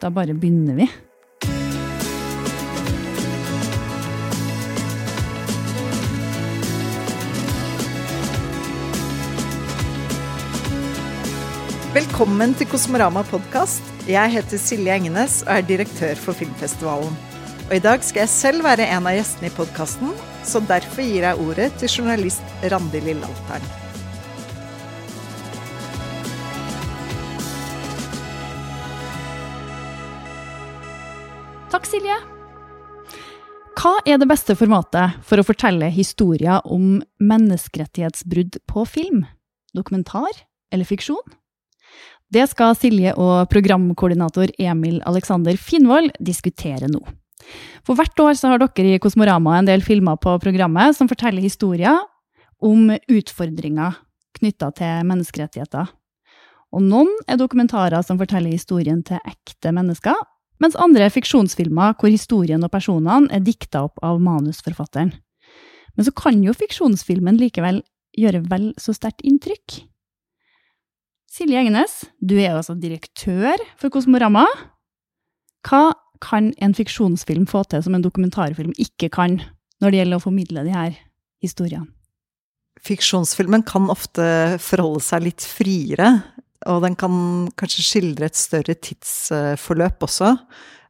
Da bare begynner vi. Velkommen til Kosmorama podkast. Jeg heter Silje Engenes og er direktør for filmfestivalen. Og I dag skal jeg selv være en av gjestene i podkasten, så derfor gir jeg ordet til journalist Randi Lillealteren. Takk, Silje. Hva er det beste formatet for å fortelle historier om menneskerettighetsbrudd på film? Dokumentar eller fiksjon? Det skal Silje og programkoordinator Emil Alexander Finnvold diskutere nå. For hvert år har dere i Kosmorama en del filmer på programmet som forteller historier om utfordringer knytta til menneskerettigheter. Og noen er dokumentarer som forteller historien til ekte mennesker, mens andre er fiksjonsfilmer hvor historien og personene er dikta opp av manusforfatteren. Men så kan jo fiksjonsfilmen likevel gjøre vel så sterkt inntrykk. Silje Egnes, du er altså direktør for Kosmorama. Hva kan en fiksjonsfilm få til som en dokumentarfilm ikke kan, når det gjelder å formidle de her historiene? Fiksjonsfilmen kan ofte forholde seg litt friere, og den kan kanskje skildre et større tidsforløp også.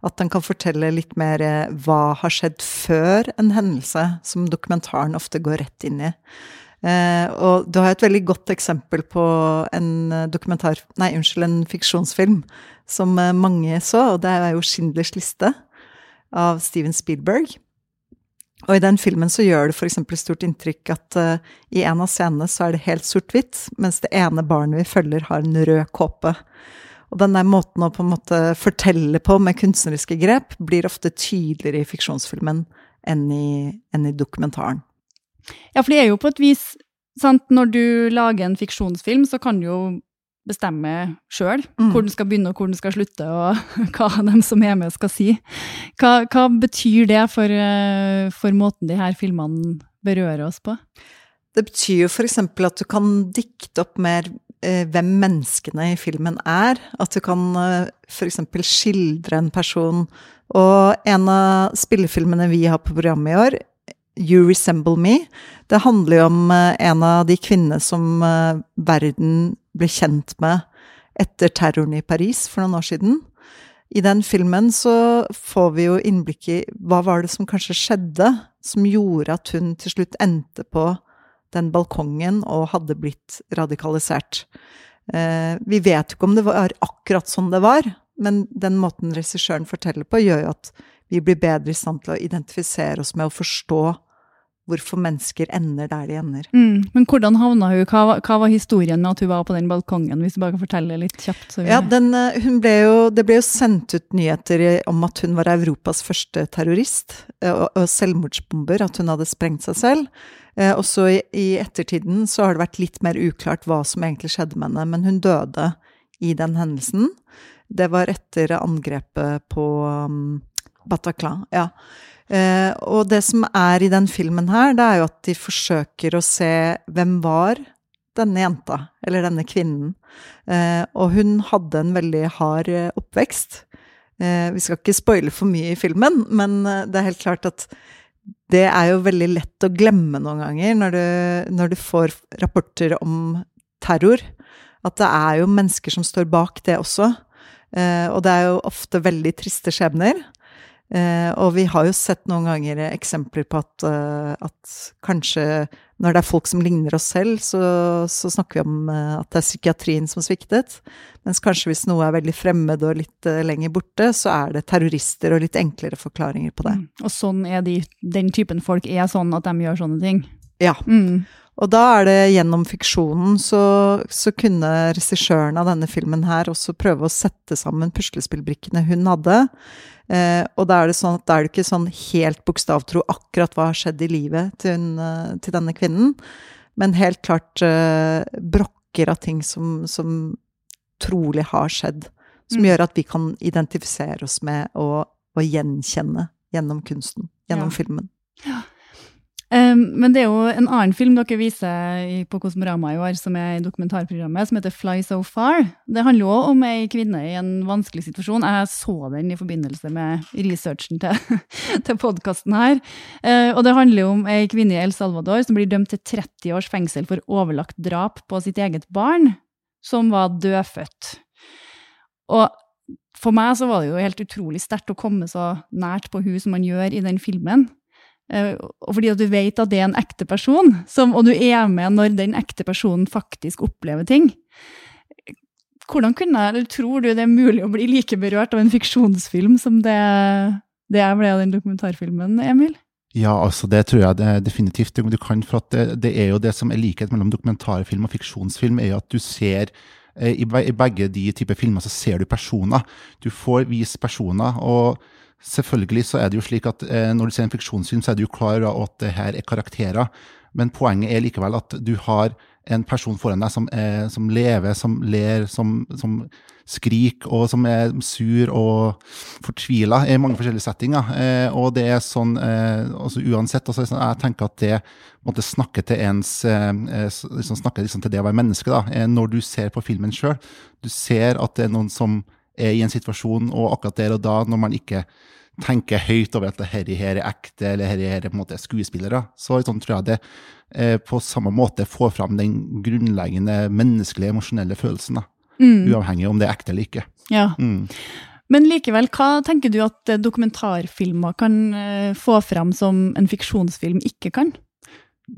At den kan fortelle litt mer hva har skjedd før en hendelse, som dokumentaren ofte går rett inn i. Eh, og du har et veldig godt eksempel på en dokumentar, nei, unnskyld, en fiksjonsfilm som mange så, og det er jo 'Schindlers liste' av Steven Spielberg. Og i den filmen så gjør det f.eks. stort inntrykk at uh, i en av scenene så er det helt sort-hvitt, mens det ene barnet vi følger, har en rød kåpe. Og den der måten å på en måte fortelle på med kunstneriske grep, blir ofte tydeligere i fiksjonsfilmen enn i, enn i dokumentaren. Ja, for det er jo på et vis sant, Når du lager en fiksjonsfilm, så kan jo bestemme sjøl mm. hvor den skal begynne og hvor den skal slutte, og hva de som er med, skal si. Hva, hva betyr det for, eh, for, måten de her filmene berører oss på? Det betyr jo f.eks. at du kan dikte opp mer eh, hvem menneskene i filmen er. At du kan eh, f.eks. skildre en person. Og en av spillefilmene vi har på programmet i år, You Resemble Me, det handler jo om eh, en av de kvinnene som eh, verden ble kjent med etter terroren i Paris for noen år siden. I den filmen så får vi jo innblikk i hva var det som kanskje skjedde som gjorde at hun til slutt endte på den balkongen og hadde blitt radikalisert. Eh, vi vet jo ikke om det var akkurat sånn det var, men den måten regissøren forteller på, gjør jo at vi blir bedre i stand til å identifisere oss med å forstå hvorfor mennesker ender der de ender. Mm, men hvordan havna hun? Hva, hva, var historien med at hun var på den balkongen? Hvis du bare kan fortelle litt kjapt. ja, den, eh, ble jo, Det ble jo sendt ut nyheter om at hun var Europas første terrorist eh, og, og selvmordsbomber. At hun hadde sprengt seg selv. Eh, og så i, i, ettertiden så har det vært litt mer uklart hva som egentlig skjedde med henne. Men hun døde i den hendelsen. Det var etter angrepet på um, Bataclan. ja. Eh, og det som er i den filmen her, det er jo at de forsøker å se hvem var denne jenta, eller denne kvinnen. Eh, og hun hadde en veldig hard eh, oppvekst. Eh, vi skal ikke spoile for mye i filmen, men eh, det er helt klart at det er jo veldig lett å glemme noen ganger når du, når du får rapporter om terror. At det er jo mennesker som står bak det også. Eh, og det er jo ofte veldig triste skjebner. Eh, og vi har jo sett noen ganger eksempler på at, uh, at, kanskje når det er folk som ligner oss selv, så, så snakker vi om uh, at det er psykiatrien som sviktet. Mens kanskje hvis noe er veldig fremmed og litt uh, lenger borte, så er det terrorister og litt enklere forklaringer på det. Mm. Og sånn er de, den typen folk er sånn at de gjør sånne ting? Ja. Mm. Og da er det gjennom fiksjonen så, så kunne regissøren av denne filmen her også prøve å sette sammen puslespillbrikkene hun hadde. Eh, og da er det sånn at da er det ikke sånn helt bokstavtro akkurat hva har skjedd i livet til, hun, eh, til denne kvinnen, men helt klart eh, brokker av ting som, som, trolig har skjedd. Som mm. gjør at vi kan identifisere oss med og, og gjenkjenne gjennom kunsten, gjennom ja. filmen. Ja. Men det er jo en annen film dere viser på Kosmorama i år, som er i dokumentarprogrammet, som heter Fly So Far. Det handler jo om ei kvinne i en vanskelig situasjon. Jeg så den i forbindelse med researchen til, til podkasten her. Uh, og det handler jo om ei kvinne i El Salvador som blir dømt til 30 års fengsel for overlagt drap på sitt eget barn, som var dødfødt. Og for meg så var det jo helt utrolig sterkt å komme så nært på hun som man gjør i den filmen. Eh, og fordi at du vet at det er en ekte person, som, og du er med når den ekte personen faktisk opplever ting. Hvordan kunne, eller Tror du det er mulig å bli like berørt av en fiksjonsfilm som det, det jeg ble av den dokumentarfilmen, Emil? Ja, altså det tror jeg det definitivt du kan. For det, det, er jo det som er likhet mellom dokumentarfilm og fiksjonsfilm, er at du ser eh, i begge de typer filmer så ser du personer. Du får vise personer. og Selvfølgelig så er det jo slik at eh, når du ser en fiksjonsfilm, så er du klar over at det her er karakterer. Men poenget er likevel at du har en person foran deg som, er, som lever, som ler, som, som, skriker, og som er sur og fortvila i mange forskjellige settinger. Eh, og det er sånn eh, altså Uansett, altså, jeg tenker at det måtte snakke til ens eh, liksom snakke liksom til det å være menneske, da, eh, når du ser på filmen sjøl. Du ser at det er noen som er i en situasjon, og akkurat der og da, når man ikke tenker høyt over at dette her er ekte, eller dette her er på en måte skuespillere, så sånn tror jeg det eh, på samme måte får fram den grunnleggende menneskelige, emosjonelle følelsen. Mm. Uavhengig om det er ekte eller ikke. Ja. Mm. Men likevel, hva tenker du at dokumentarfilmer kan eh, få fram som en fiksjonsfilm ikke kan?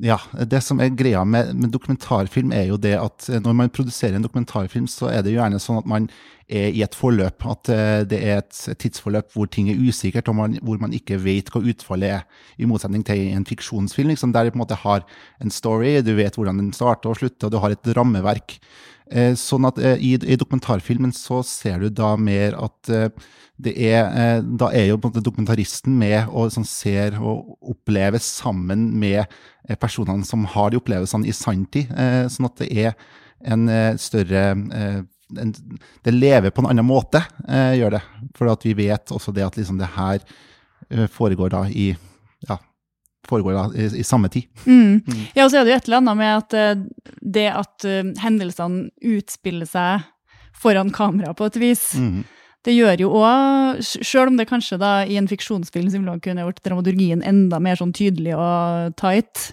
Ja, det som er greia med, med, dokumentarfilm, er jo det at eh, når man produserer en dokumentarfilm, så er det jo gjerne sånn at man er i et forløp. At eh, det er et tidsforløp hvor ting er usikkert, og man, hvor man ikke vet hva utfallet er. I motsetning til en fiksjonsfilm, liksom, der du på en måte har en story, du vet hvordan den starter og slutter, og du har et rammeverk. Eh, sånn at i, i, dokumentarfilmen så ser du da mer at det er, da er jo dokumentaristen med og sånn, ser og opplever sammen med personene som har de opplevelsene i sanntid. Sånn at det er en større en, Det lever på en annen måte, gjør det. For at vi vet også det at liksom det her foregår da i ja, foregår da i, i samme tid. Mm. Mm. Ja, og så er det jo et eller annet med at det at hendelsene utspiller seg foran kamera på et vis. Mm det gjør jo òg, sjøl om det kanskje da i en fiksjonsfilm kunne gjort dramaturgien enda mer sånn tydelig og tight,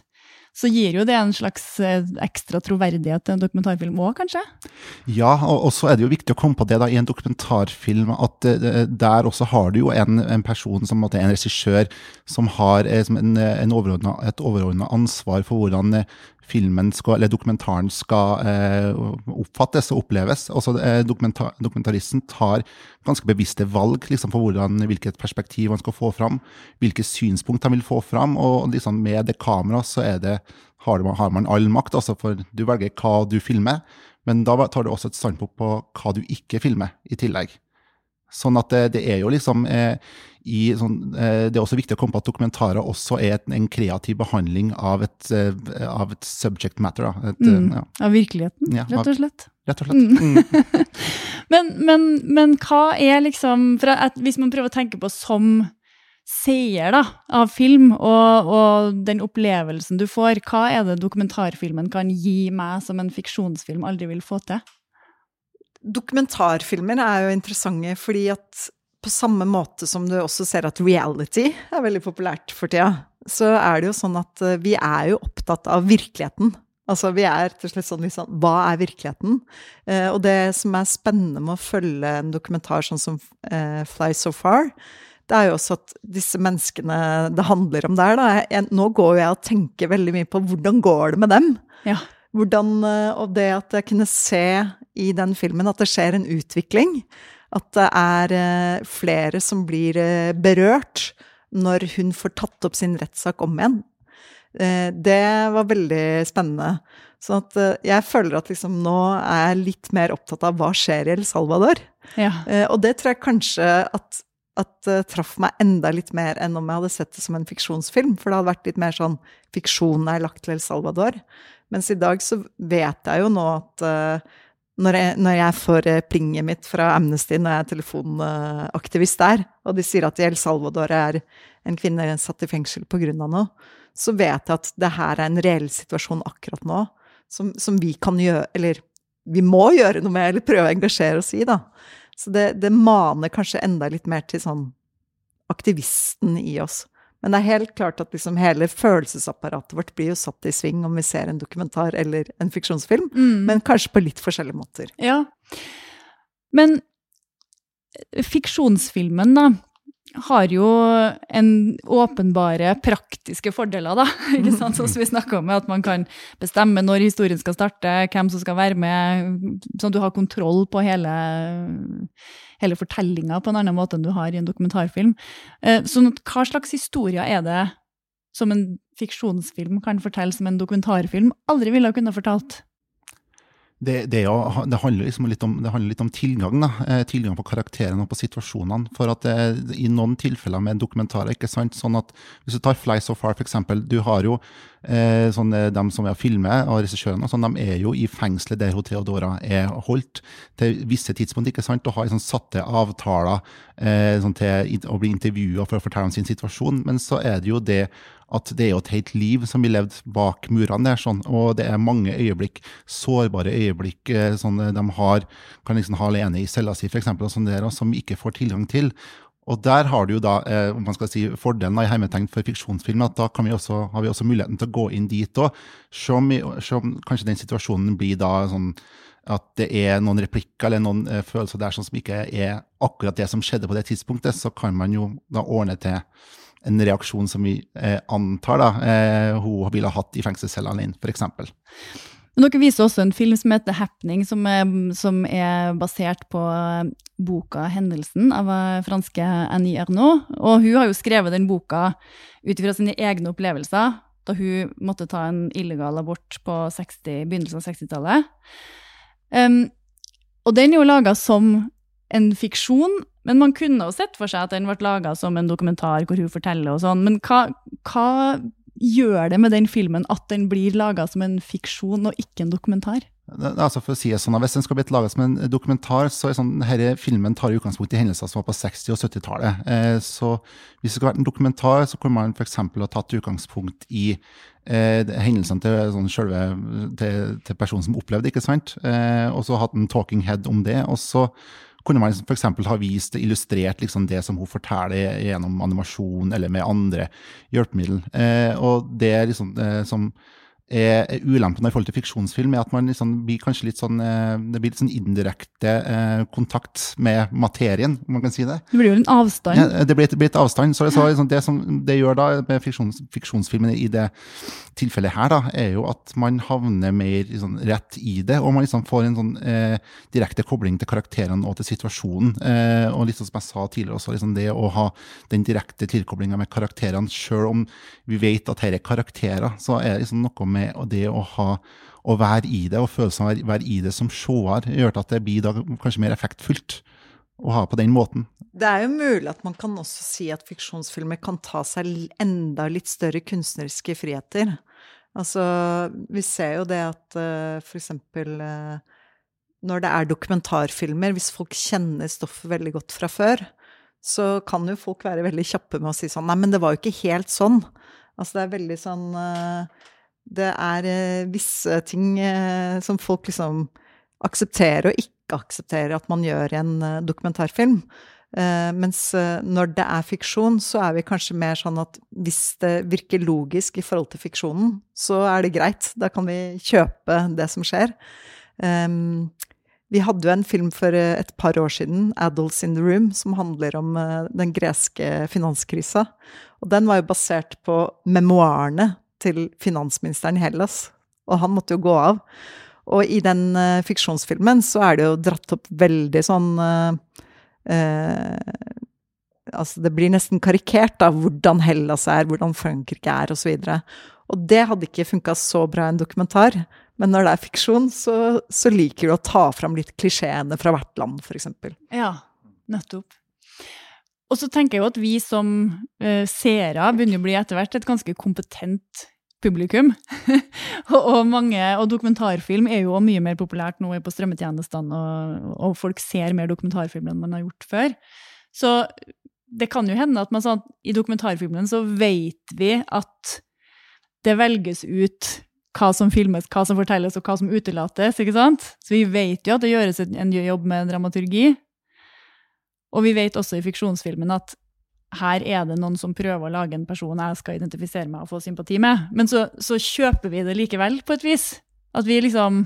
så gir jo det en slags eh, ekstra troverdighet til en dokumentarfilm òg, kanskje? Ja, og, så er det jo viktig å komme på det da, i en dokumentarfilm at uh, der også har du jo en, en person som måtte, en regissør som har som en, en overordnet, et overordna ansvar for hvordan filmen skal, eller dokumentaren skal eh, oppfattes og oppleves. Også, eh, dokumentar, dokumentaristen tar ganske bevisste valg liksom, for hvordan, hvilket perspektiv han skal få fram, hvilke synspunkt han vil få fram. Og liksom, med det kameraet så det, har, man, har, man, all makt, altså, for du velger hva du filmer. Men da tar du også et standpunkt på hva du ikke filmer, i tillegg. Sånn at det, det er jo liksom eh, i, sånn, eh, Det er også viktig å komme på at dokumentarer også er et, en kreativ behandling av et, eh, av et subject matter. Et, mm, ja. Av virkeligheten, ja, rett og slett. Rett og slett. Mm. mm. men, men, men, hva er liksom Hvis man prøver å tenke på som seer da, av film, og, og, den opplevelsen du får, hva er det dokumentarfilmen kan gi meg som en fiksjonsfilm aldri vil få til? Dokumentarfilmer er jo interessante fordi at på samme måte som du også ser at reality er veldig populært for tida, så er det jo sånn at eh, vi er jo opptatt av virkeligheten. Altså vi er rett og slett sånn liksom Hva er virkeligheten? Eh, og det som er spennende med å følge en dokumentar sånn som eh, Fly So Far, det er jo også at disse menneskene det handler om der, da jeg, Nå går jo jeg og tenker veldig mye på hvordan går det med dem? Ja. Hvordan, eh, og det at jeg kunne se i den filmen at det skjer en utvikling. At det er eh, flere som blir eh, berørt når hun får tatt opp sin rettssak om igjen. Det var veldig spennende. Så jeg føler at liksom nå er jeg litt mer opptatt av hva skjer i El Salvador. Ja. Og det tror jeg kanskje at, at traff meg enda litt mer enn om jeg hadde sett det som en fiksjonsfilm. For det hadde vært litt mer sånn fiksjonen er lagt til El Salvador. Mens i dag så vet jeg jo nå at når, jeg, når jeg, får uh, plinget mitt fra Amnesty når jeg er telefonaktivist der, og de sier at i El Salvador er en kvinne satt i fengsel av noe, så vet jeg at det her er en reell situasjon akkurat nå, som, som vi kan gjøre Eller vi må gjøre noe med, eller prøve å engasjere oss i, da. Så det, det maner kanskje enda litt mer til sånn aktivisten i oss. Men det er helt klart at liksom hele følelsesapparatet vårt blir jo satt i sving om vi ser en dokumentar eller en fiksjonsfilm, Mm. men kanskje på litt forskjellige måter. Ja. Men eh, fiksjonsfilmen, da, har jo en åpenbare praktiske fordeler, da. Ikke sant? Som vi snakka om, at man kan bestemme når historien skal starte, hvem som skal være med, sånn at du har kontroll på hele, hele fortellinga på en annen måte enn du har i en dokumentarfilm. Eh, Sånn at hva slags historier er det som en fiksjonsfilm kan fortelle som en dokumentarfilm aldri ville ha kunnet fortalt? Det, det, jo- det, handler liksom litt om, det handler litt om tilgang. Da. Eh, tilgang på karakterene og på situasjonene. For at det, I noen tilfeller med dokumentarer ikke sant, sånn at Hvis du tar Fly So Far, f.eks. Du har jo eh, sånn, eh, dem som er filmer, og regissørene, sånn, de er jo i fengselet der hun Theodora er holdt til visse tidspunkt. ikke sant, Og har sånn, satte avtaler eh, sånn, til å bli intervjua for å fortelle om sin situasjon. Men så er det jo det at det er jo et helt liv som blir levd bak murene der, sånn, og det er mange øyeblikk, sårbare øyeblikk, eh, sånn eh, de har, kan liksom ha alene i cella si, eksempel, og sånn der, og som ikke får tilgang til. Og der har du jo da, eh, om man skal si, fordelen da, i hermetegn for fiksjonsfilm, at da vi også, har vi også muligheten til å gå inn dit òg. Se se om kanskje den situasjonen blir da sånn at det er noen replikker eller noen eh, følelser der sånn som ikke er akkurat det som skjedde på det tidspunktet, så kan man jo da ordne til en reaksjon som vi eh, antar da, eh, hun ville ha hatt i fengselscellene alene, f.eks. Men dere viser også en film som heter 'Happening', som er, som er basert på boka 'Hendelsen' av eh, franske Annie Ernaux. Og hun har jo skrevet den boka ut fra sine egne opplevelser da hun måtte ta en illegal abort på 60, begynnelsen av 60-tallet. Um, og den er jo laga som en fiksjon, men man kunne jo sett for seg at den ble laga som en dokumentar hvor hun forteller og sånn. Men hva, hva gjør det med den filmen at den blir laga som en fiksjon og ikke en dokumentar? Altså for å si det sånn, Hvis den skal bli laget som en dokumentar, så er sånn, denne filmen tar utgangspunkt i hendelser som var på 60- og 70-tallet. Eh, så hvis det skulle vært en dokumentar, så kunne man f.eks. ha tatt utgangspunkt i eh, hendelsene til, sånn, selve, til, til personen som opplevde det, ikke sant? Eh, og så hatt en talking head om det. og så kunne man f.eks. ha vist, illustrert liksom det som hun forteller gjennom animasjon eller med andre hjelpemidler. Eh, og det er liksom eh, som er er ulempen i forhold til fiksjonsfilm, er at man liksom blir kanskje litt sånn eh, Det blir litt sånn indirekte eh, kontakt med materien, om man kan si det. Det blir jo en avstand. Ja, det blir blir et avstand. Så, så liksom det som det gjør da med fiksjons, fiksjonsfilmen i det tilfellet her, da, er jo at man havner mer liksom, rett i det, og man liksom får en sånn eh, direkte kobling til karakterene og til situasjonen. Eh, og liksom som jeg sa tidligere også, liksom det å ha den direkte tilkoblinga med karakterene, sjøl om vi vet at her er karakterer, så er det liksom noe med det å ha å være i det, og følelsen av å være- i det som seer, gjør at det blir da kanskje mer effektfullt å ha på den måten. Det er jo mulig at man kan også si at fiksjonsfilmer kan ta seg enda litt større kunstneriske friheter. Altså, vi ser jo det at uh, for eksempel uh, når det er dokumentarfilmer, hvis folk kjenner stoffet veldig godt fra før, så kan jo folk være veldig kjappe med å si sånn Nei, men det var jo ikke helt sånn. Altså, det er veldig sånn eh, Det er eh, visse ting eh, som folk liksom aksepterer og ikke aksepterer at man gjør i en eh, dokumentarfilm. Mens når det er fiksjon, så er vi kanskje mer sånn at hvis det virker logisk i forhold til fiksjonen, så er det greit. Da kan vi kjøpe det som skjer. Vi hadde jo en film for et par år siden, 'Adults in the Room', som handler om den greske finanskrisa. Og den var jo basert på memoarene til finansministeren i Hellas. Og han måtte jo gå av. Og i den uh, fiksjonsfilmen så er det jo dratt opp veldig sånn uh, uh, Altså det blir nesten karikert, av hvordan Hellas er, hvordan Frankrike er, osv. Og, og det hadde ikke funka så bra i en dokumentar. Men når det er fiksjon, så, så liker du å ta fram litt klisjeene fra hvert land, f.eks. Ja, nettopp. Og så tenker jeg jo at vi som uh, seere begynner å bli etter hvert et ganske kompetent publikum. og, og, mange, og dokumentarfilm er jo mye mer populært nå på strømmetjenestene, og, og folk ser mer dokumentarfilm enn man har gjort før. Så det kan jo hende at man sånn, i dokumentarfilmen så vet vi at det velges ut hva som filmes, hva som fortelles, og hva som utelates. ikke sant? Så vi vet jo at det gjøres en jobb med dramaturgi. Og vi vet også i fiksjonsfilmen at her er det noen som prøver å lage en person jeg skal identifisere meg og få sympati med. Men så, så kjøper vi det likevel, på et vis. At vi liksom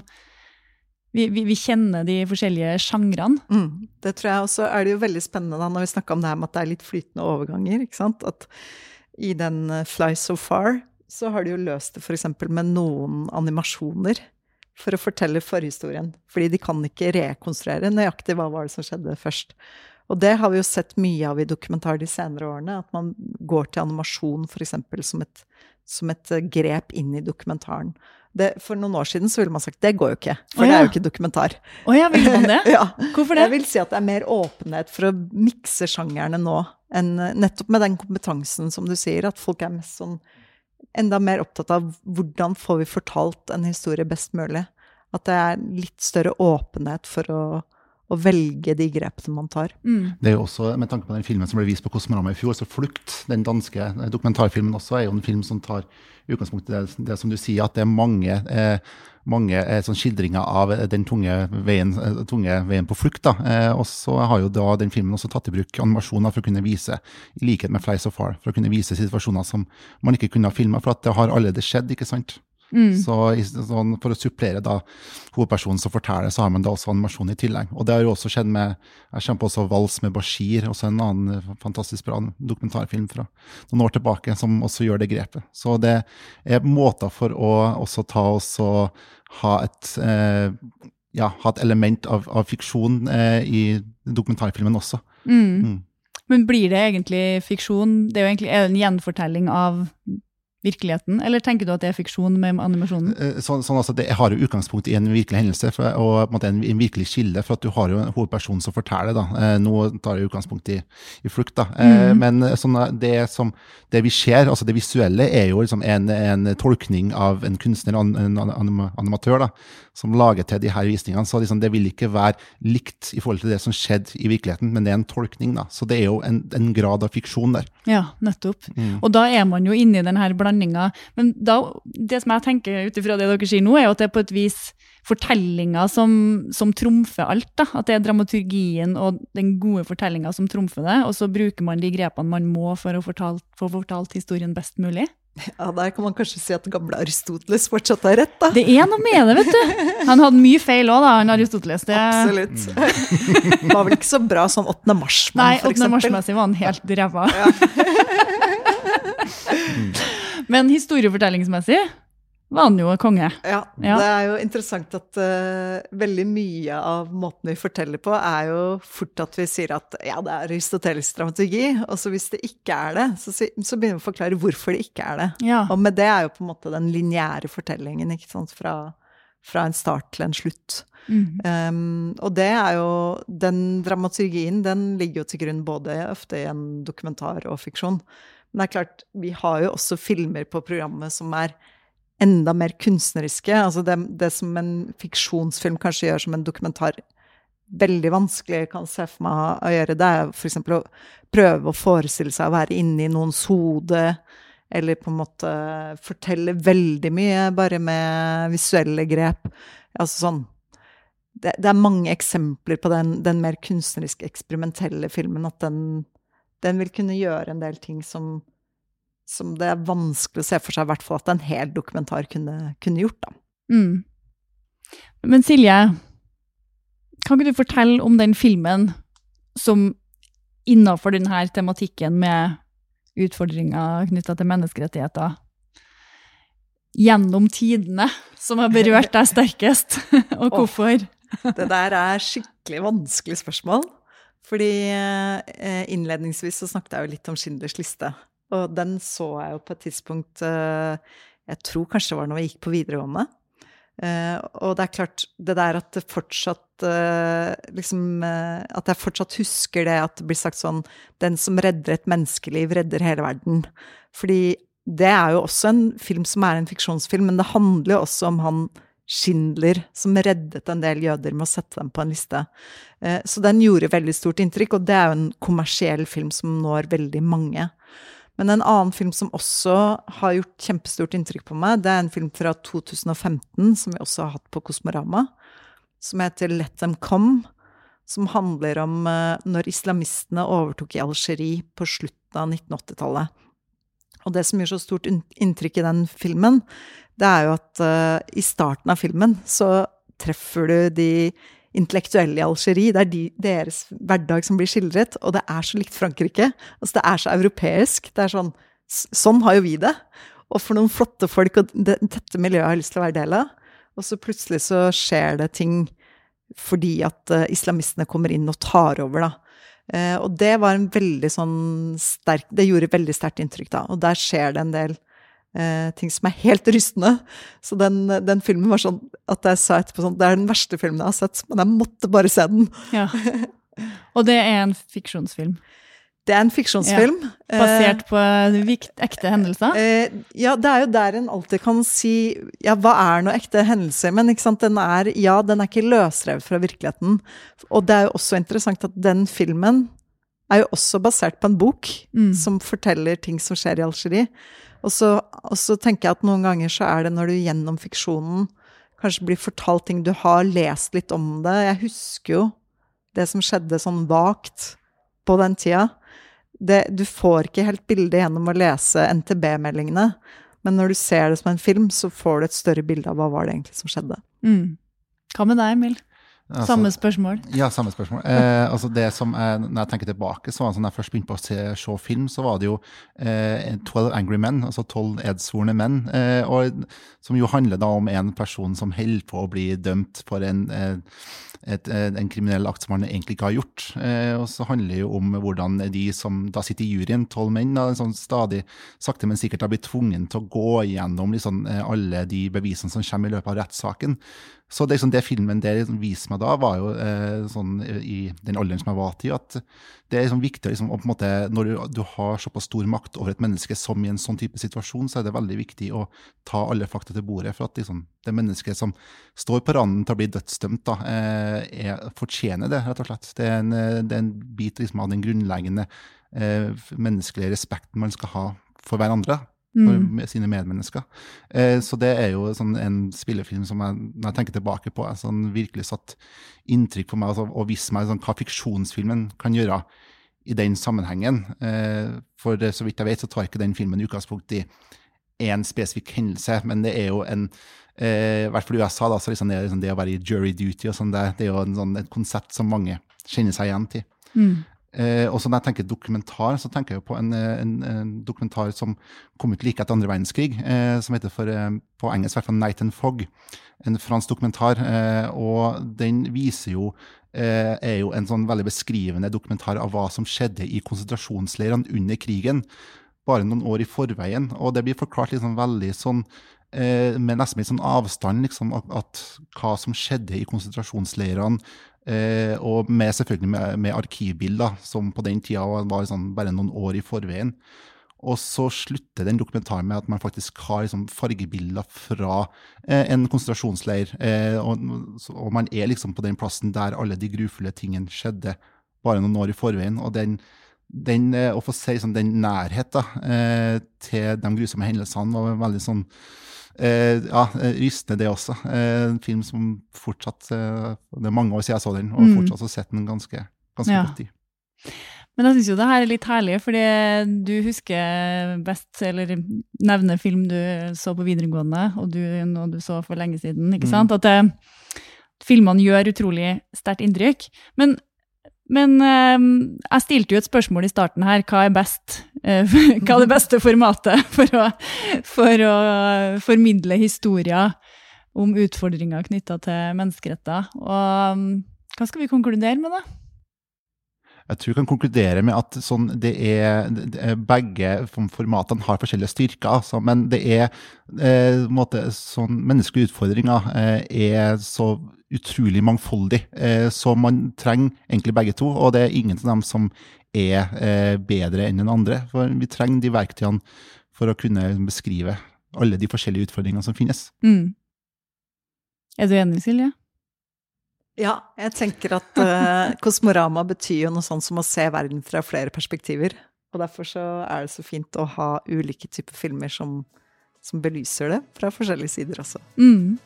vi, vi, vi kjenner de forskjellige sjangrene. Mm, det tror jeg også er det jo veldig spennende da, når vi snakker om det her med at det er litt flytende overganger. ikke sant? At i den eh, Fly So Far så har de jo løst det f.eks. med noen animasjoner for å fortelle forhistorien. Fordi de kan ikke rekonstruere nøyaktig hva var det som skjedde først. Og det har vi jo sett mye av i dokumentar de senere årene, at man går til animasjon f.eks. Som, et, som et grep inn i dokumentaren. Det, for noen år siden så ville man sagt det går jo ikke, for oh, ja. det er jo ikke dokumentar. Oh, ja, vil man det? ja. Hvorfor det? Jeg vil si at det er mer åpenhet for å mikse sjangerne nå, enn nettopp med den kompetansen som du sier, at folk er mest sånn enda mer opptatt av hvordan får vi fortalt en historie best mulig. At det er litt større åpenhet for å, å velge de grep som man tar. Mm. Det er jo også, Med tanke på den filmen som ble vist på Kosmorama i fjor, så 'Flukt', den danske dokumentarfilmen også, er jo en film som tar utgangspunkt i det, det som du sier, at det er mange eh, mange eh, sånn skildringer av eh, den tunge veien, eh, tunge veien på flukt. Eh, og så har jo da den filmen også tatt i bruk animasjoner for å kunne vise, i likhet med Fly So Far, for å kunne vise situasjoner som man ikke kunne ha filma, for at det har allerede skjedd. ikke sant? Mm. Så, sånn, For å supplere da hovedpersonen som forteller, så har man da også animasjon i tillegg. Og det har jo også skjedd med Jeg på også Vals med Bashir, også en annen fantastisk bra dokumentarfilm fra noen år tilbake, som også gjør det grepet. Så det er måter for å også ta oss og ha et eh, ja, ha et element av, av fiksjon eh, i dokumentarfilmen også. Mm. Mm. Men blir det egentlig fiksjon? Det er jo egentlig er det en gjenfortelling av virkeligheten, eller tenker du at det er fiksjon med animasjonen? Eh, sånn, sånn altså, Det har jo utgangspunkt i en virkelig hendelse for, og en, en, en, virkelig kilde, for at du har jo en hovedperson som forteller. da. Eh, nå tar jeg utgangspunkt i, i flukt, da. Mm. Men sånn, det, som, det, vi ser, altså det visuelle, er jo liksom en, en tolkning av en kunstner, en, en animatør, da, som lager til de her visningene. Så liksom, det vil ikke være likt i forhold til det som skjedde i virkeligheten, men det er en tolkning. da. Så det er jo en, grad av fiksjon der. Ja, nettopp. Mm. Og da er man jo inne i den her blandingen blandinga. Men da, det som jeg tenker ut ifra det dere sier nå, er jo at det er på et vis fortellinga som, som trumfer alt. da, At det er dramaturgien og den gode fortellinga som trumfer det. Og så bruker man de grepene man må for å fortalt, få fortalt historien best mulig. Ja, Der kan man kanskje si at gamle Aristoteles fortsatt har rett, da. Det er noe med det, vet du. Han hadde mye feil òg, da, han Aristoteles. Det... Absolutt. Mm. var vel ikke så bra sånn 8. mars-mann, eksempel. Nei, 8. mars-messig var han helt ræva. Ja. Men historiefortellingsmessig var han jo konge. Ja, ja, det er jo interessant at uh, veldig mye av måten vi forteller på, er jo fort at vi sier at ja, det er aristotelisk dramaturgi. Og så hvis det ikke er det, så, så, begynner vi å forklare hvorfor det ikke er det. Ja. Og med det er jo på en måte den lineære fortellingen, ikke sant, fra, fra en start til en slutt. Mm. Um, og det er jo Den dramaturgien, den ligger jo til grunn både ofte i en dokumentar og fiksjon. Men det er klart, vi har jo også filmer på programmet som er enda mer kunstneriske. Altså det, det som en fiksjonsfilm kanskje gjør som en dokumentar veldig vanskelig kan se for meg å gjøre, det er f.eks. å prøve å forestille seg å være inne i noens hode, eller på en måte fortelle veldig mye bare med visuelle grep. Altså sånn det, det er mange eksempler på den, den mer kunstneriske, eksperimentelle filmen, at den den vil kunne gjøre en del ting som, som det er vanskelig å se for seg, i hvert fall at en hel dokumentar kunne, kunne gjort, da. Mm. Men Silje, kan ikke du fortelle om den filmen som innafor denne tematikken med utfordringer knytta til menneskerettigheter gjennom tidene som har berørt deg sterkest, og hvorfor? Oh, det der er skikkelig vanskelig spørsmål. Fordi eh, innledningsvis så snakket jeg jo litt om Schindlers liste. Og den så jeg jo på et tidspunkt eh, Jeg tror kanskje det var når jeg gikk på videregående. Eh, og det er klart, det der at det fortsatt liksom At jeg fortsatt husker det at det blir sagt sånn Den som redder et menneskeliv, redder hele verden. Fordi det er jo også en film som er en fiksjonsfilm, men det handler jo også om han Schindler, som reddet en del jøder med å sette dem på en liste. Så den gjorde veldig stort inntrykk, og det er jo en kommersiell film som når veldig mange. Men en annen film som også har gjort kjempestort inntrykk på meg, det er en film fra 2015 som vi også har hatt på Kosmorama, som heter Let Them Come. Som handler om uh, når islamistene overtok i Algerie på slutten av 1980-tallet. Og det som gjør så stort inntrykk i den filmen, det er jo at uh, i starten av filmen så treffer du de intellektuelle i Algerie. Det er de, deres hverdag som blir skildret, og det er så likt Frankrike. Altså, det er så europeisk. Det er sånn Sånn har jo vi det. Og for noen flotte folk, og det, dette miljøet har jeg lyst til å være del av. Og så plutselig så skjer det ting fordi at uh, islamistene kommer inn og tar over, da. Uh, og det var en veldig sånn sterk Det gjorde veldig sterkt inntrykk, da. Og der skjer det en del uh, ting som er helt rystende. Så den, den, filmen var sånn at jeg sa etterpå sånn Det er den verste filmen jeg har sett, men jeg måtte bare se den. Ja. Og det er en fiksjonsfilm? Det er en fiksjonsfilm. Ja, basert på ekte hendelser? Eh, ja, det er jo der en alltid kan si ja, hva er noe ekte hendelser? Men den er, ja, den er ikke løsrevet fra virkeligheten. Og det er jo også interessant at den filmen er jo også basert på en bok mm. som forteller ting som skjer i Algerie. Og så, og så tenker jeg at noen ganger så er det når du gjennom fiksjonen kanskje blir fortalt ting Du har lest litt om det. Jeg husker jo det som skjedde sånn vagt på den tida det, du får ikke helt bildet gjennom å lese NTB-meldingene. Men når du ser det som en film, så får du et større bilde av hva var det egentlig som skjedde. Mm. Hva med deg, Emil? Altså, samme spørsmål? Ja, samme spørsmål. Eh, altså det som jeg, når jeg tenker tilbake, så var det sånn, jeg først begynte på å se, se film, så var det jo eh, 'Twelve Angry Men', altså tolv edsvorne menn. Eh, og, som jo handler da om en person som holder på å bli dømt for en eh, et, eh, en kriminell akt som han egentlig ikke har gjort. Eh, og så handler det jo om hvordan de som da sitter i juryen, tolv menn, da, sånn stadig sakte, men sikkert har blitt tvunget til å gå igjennom liksom, alle de bevisene som kommer i løpet av rettssaken. Så det, liksom, det filmen det liksom, viste meg da, var jo eh, sånn i den alderen som jeg var til, at det er liksom, viktig liksom, å, måte, Når du, du, har såpass stor makt over et menneske som i en sånn type situasjon, så er det veldig viktig å ta alle fakta til bordet. For at liksom, det mennesket som står på randen til å bli dødsdømt, da, eh, er, fortjener det, rett og slett. Det er en, det er en bit liksom, av den grunnleggende eh, menneskelige respekten man skal ha for hverandre mm. sine medmennesker. Eh, så det er jo sånn en spillefilm som jeg, når jeg tenker tilbake på, er sånn virkelig satt inntrykk på meg altså, og vist meg sånn, hva fiksjonsfilmen kan gjøre i den sammenhengen. Eh, for så vidt jeg vet, så tar ikke den filmen utgangspunkt i én spesifikk hendelse, men det er jo en eh, I hvert fall i USA, da, så liksom det, liksom det, å være i jury duty og sånn, det, det, er jo en, sånn, et konsept som mange kjenner seg igjen til. Mm. Eh, og når jeg tenker dokumentar, så tenker jeg på en, en, en dokumentar som kom ut like etter andre verdenskrig, eh, som heter for, eh, på engelsk hvert fall 'Night and Fog'. En fransk dokumentar. Eh, og den viser jo eh, er jo en sånn veldig beskrivende dokumentar av hva som skjedde i konsentrasjonsleirene under krigen. Bare noen år i forveien. Og det blir forklart liksom veldig sånn eh, med nesten litt sånn avstand, liksom, at, at, hva som skjedde i konsentrasjonsleirene Eh, og med, selvfølgelig med, med arkivbilder, som på den tida var sånn bare noen år i forveien. Og så slutter den dokumentaren med at man faktisk har liksom fargebilder fra eh, en konsentrasjonsleir. Eh, og, og, man er liksom på den plassen der alle de grufulle tingene skjedde, bare noen år i forveien. Og den, den eh, å få se liksom, den nærheten eh, til de grusomme hendelsene var veldig sånn Eh, ja, eh, rystende det også. Eh, en film som fortsatt eh, Det er mange år siden jeg så den, og mm. fortsatt har sett den ganske, ganske ja. godt i. Men jeg syns jo det her er litt herlig, fordi du husker best, eller nevner film du så på videregående, og du, noe du så for lenge siden, ikke mm. sant? At det, filmene gjør utrolig sterkt inntrykk. Men men eh, jeg stilte jo et spørsmål i starten her. Hva er best? Eh, hva er det beste formatet for å, for å formidle historier om utfordringer knytta til menneskeretter? Og um, hva skal vi konkludere med, da? Jeg tror jeg kan konkludere med at sånn, det er, begge formatene har forskjellige styrker. Altså, men det er eh, måte, sånn, menneskelige utfordringer eh, er så utrolig mangfoldig. Eh, så man trenger egentlig begge to, og det er ingen av dem som er eh, bedre enn den andre. For vi trenger de verktøyene for å kunne beskrive alle de forskjellige utfordringene som finnes. Mm. Er du enig, Silje? Ja, jeg tenker at uh, Kosmorama betyr jo noe sånt som å se verden fra flere perspektiver. Og derfor så er det så fint å ha ulike typer filmer som, som belyser det fra forskjellige sider også. Mm.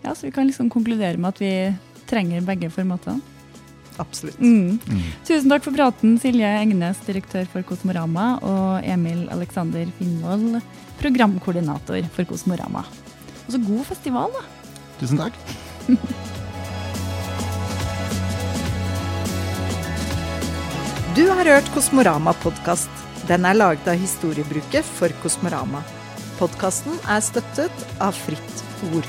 Ja, så vi kan liksom konkludere med at vi trenger begge formatene. Absolutt. Mm. Mm. Tusen takk for praten, Silje Engnes, direktør for Kosmorama, og Emil Alexander Finnvold, programkoordinator for Kosmorama. Og så god festival, da! Tusen takk. Du har hørt Kosmorama-podkast. Den er laget av Historiebruket for Kosmorama. Podkasten er støttet av Fritt Ord.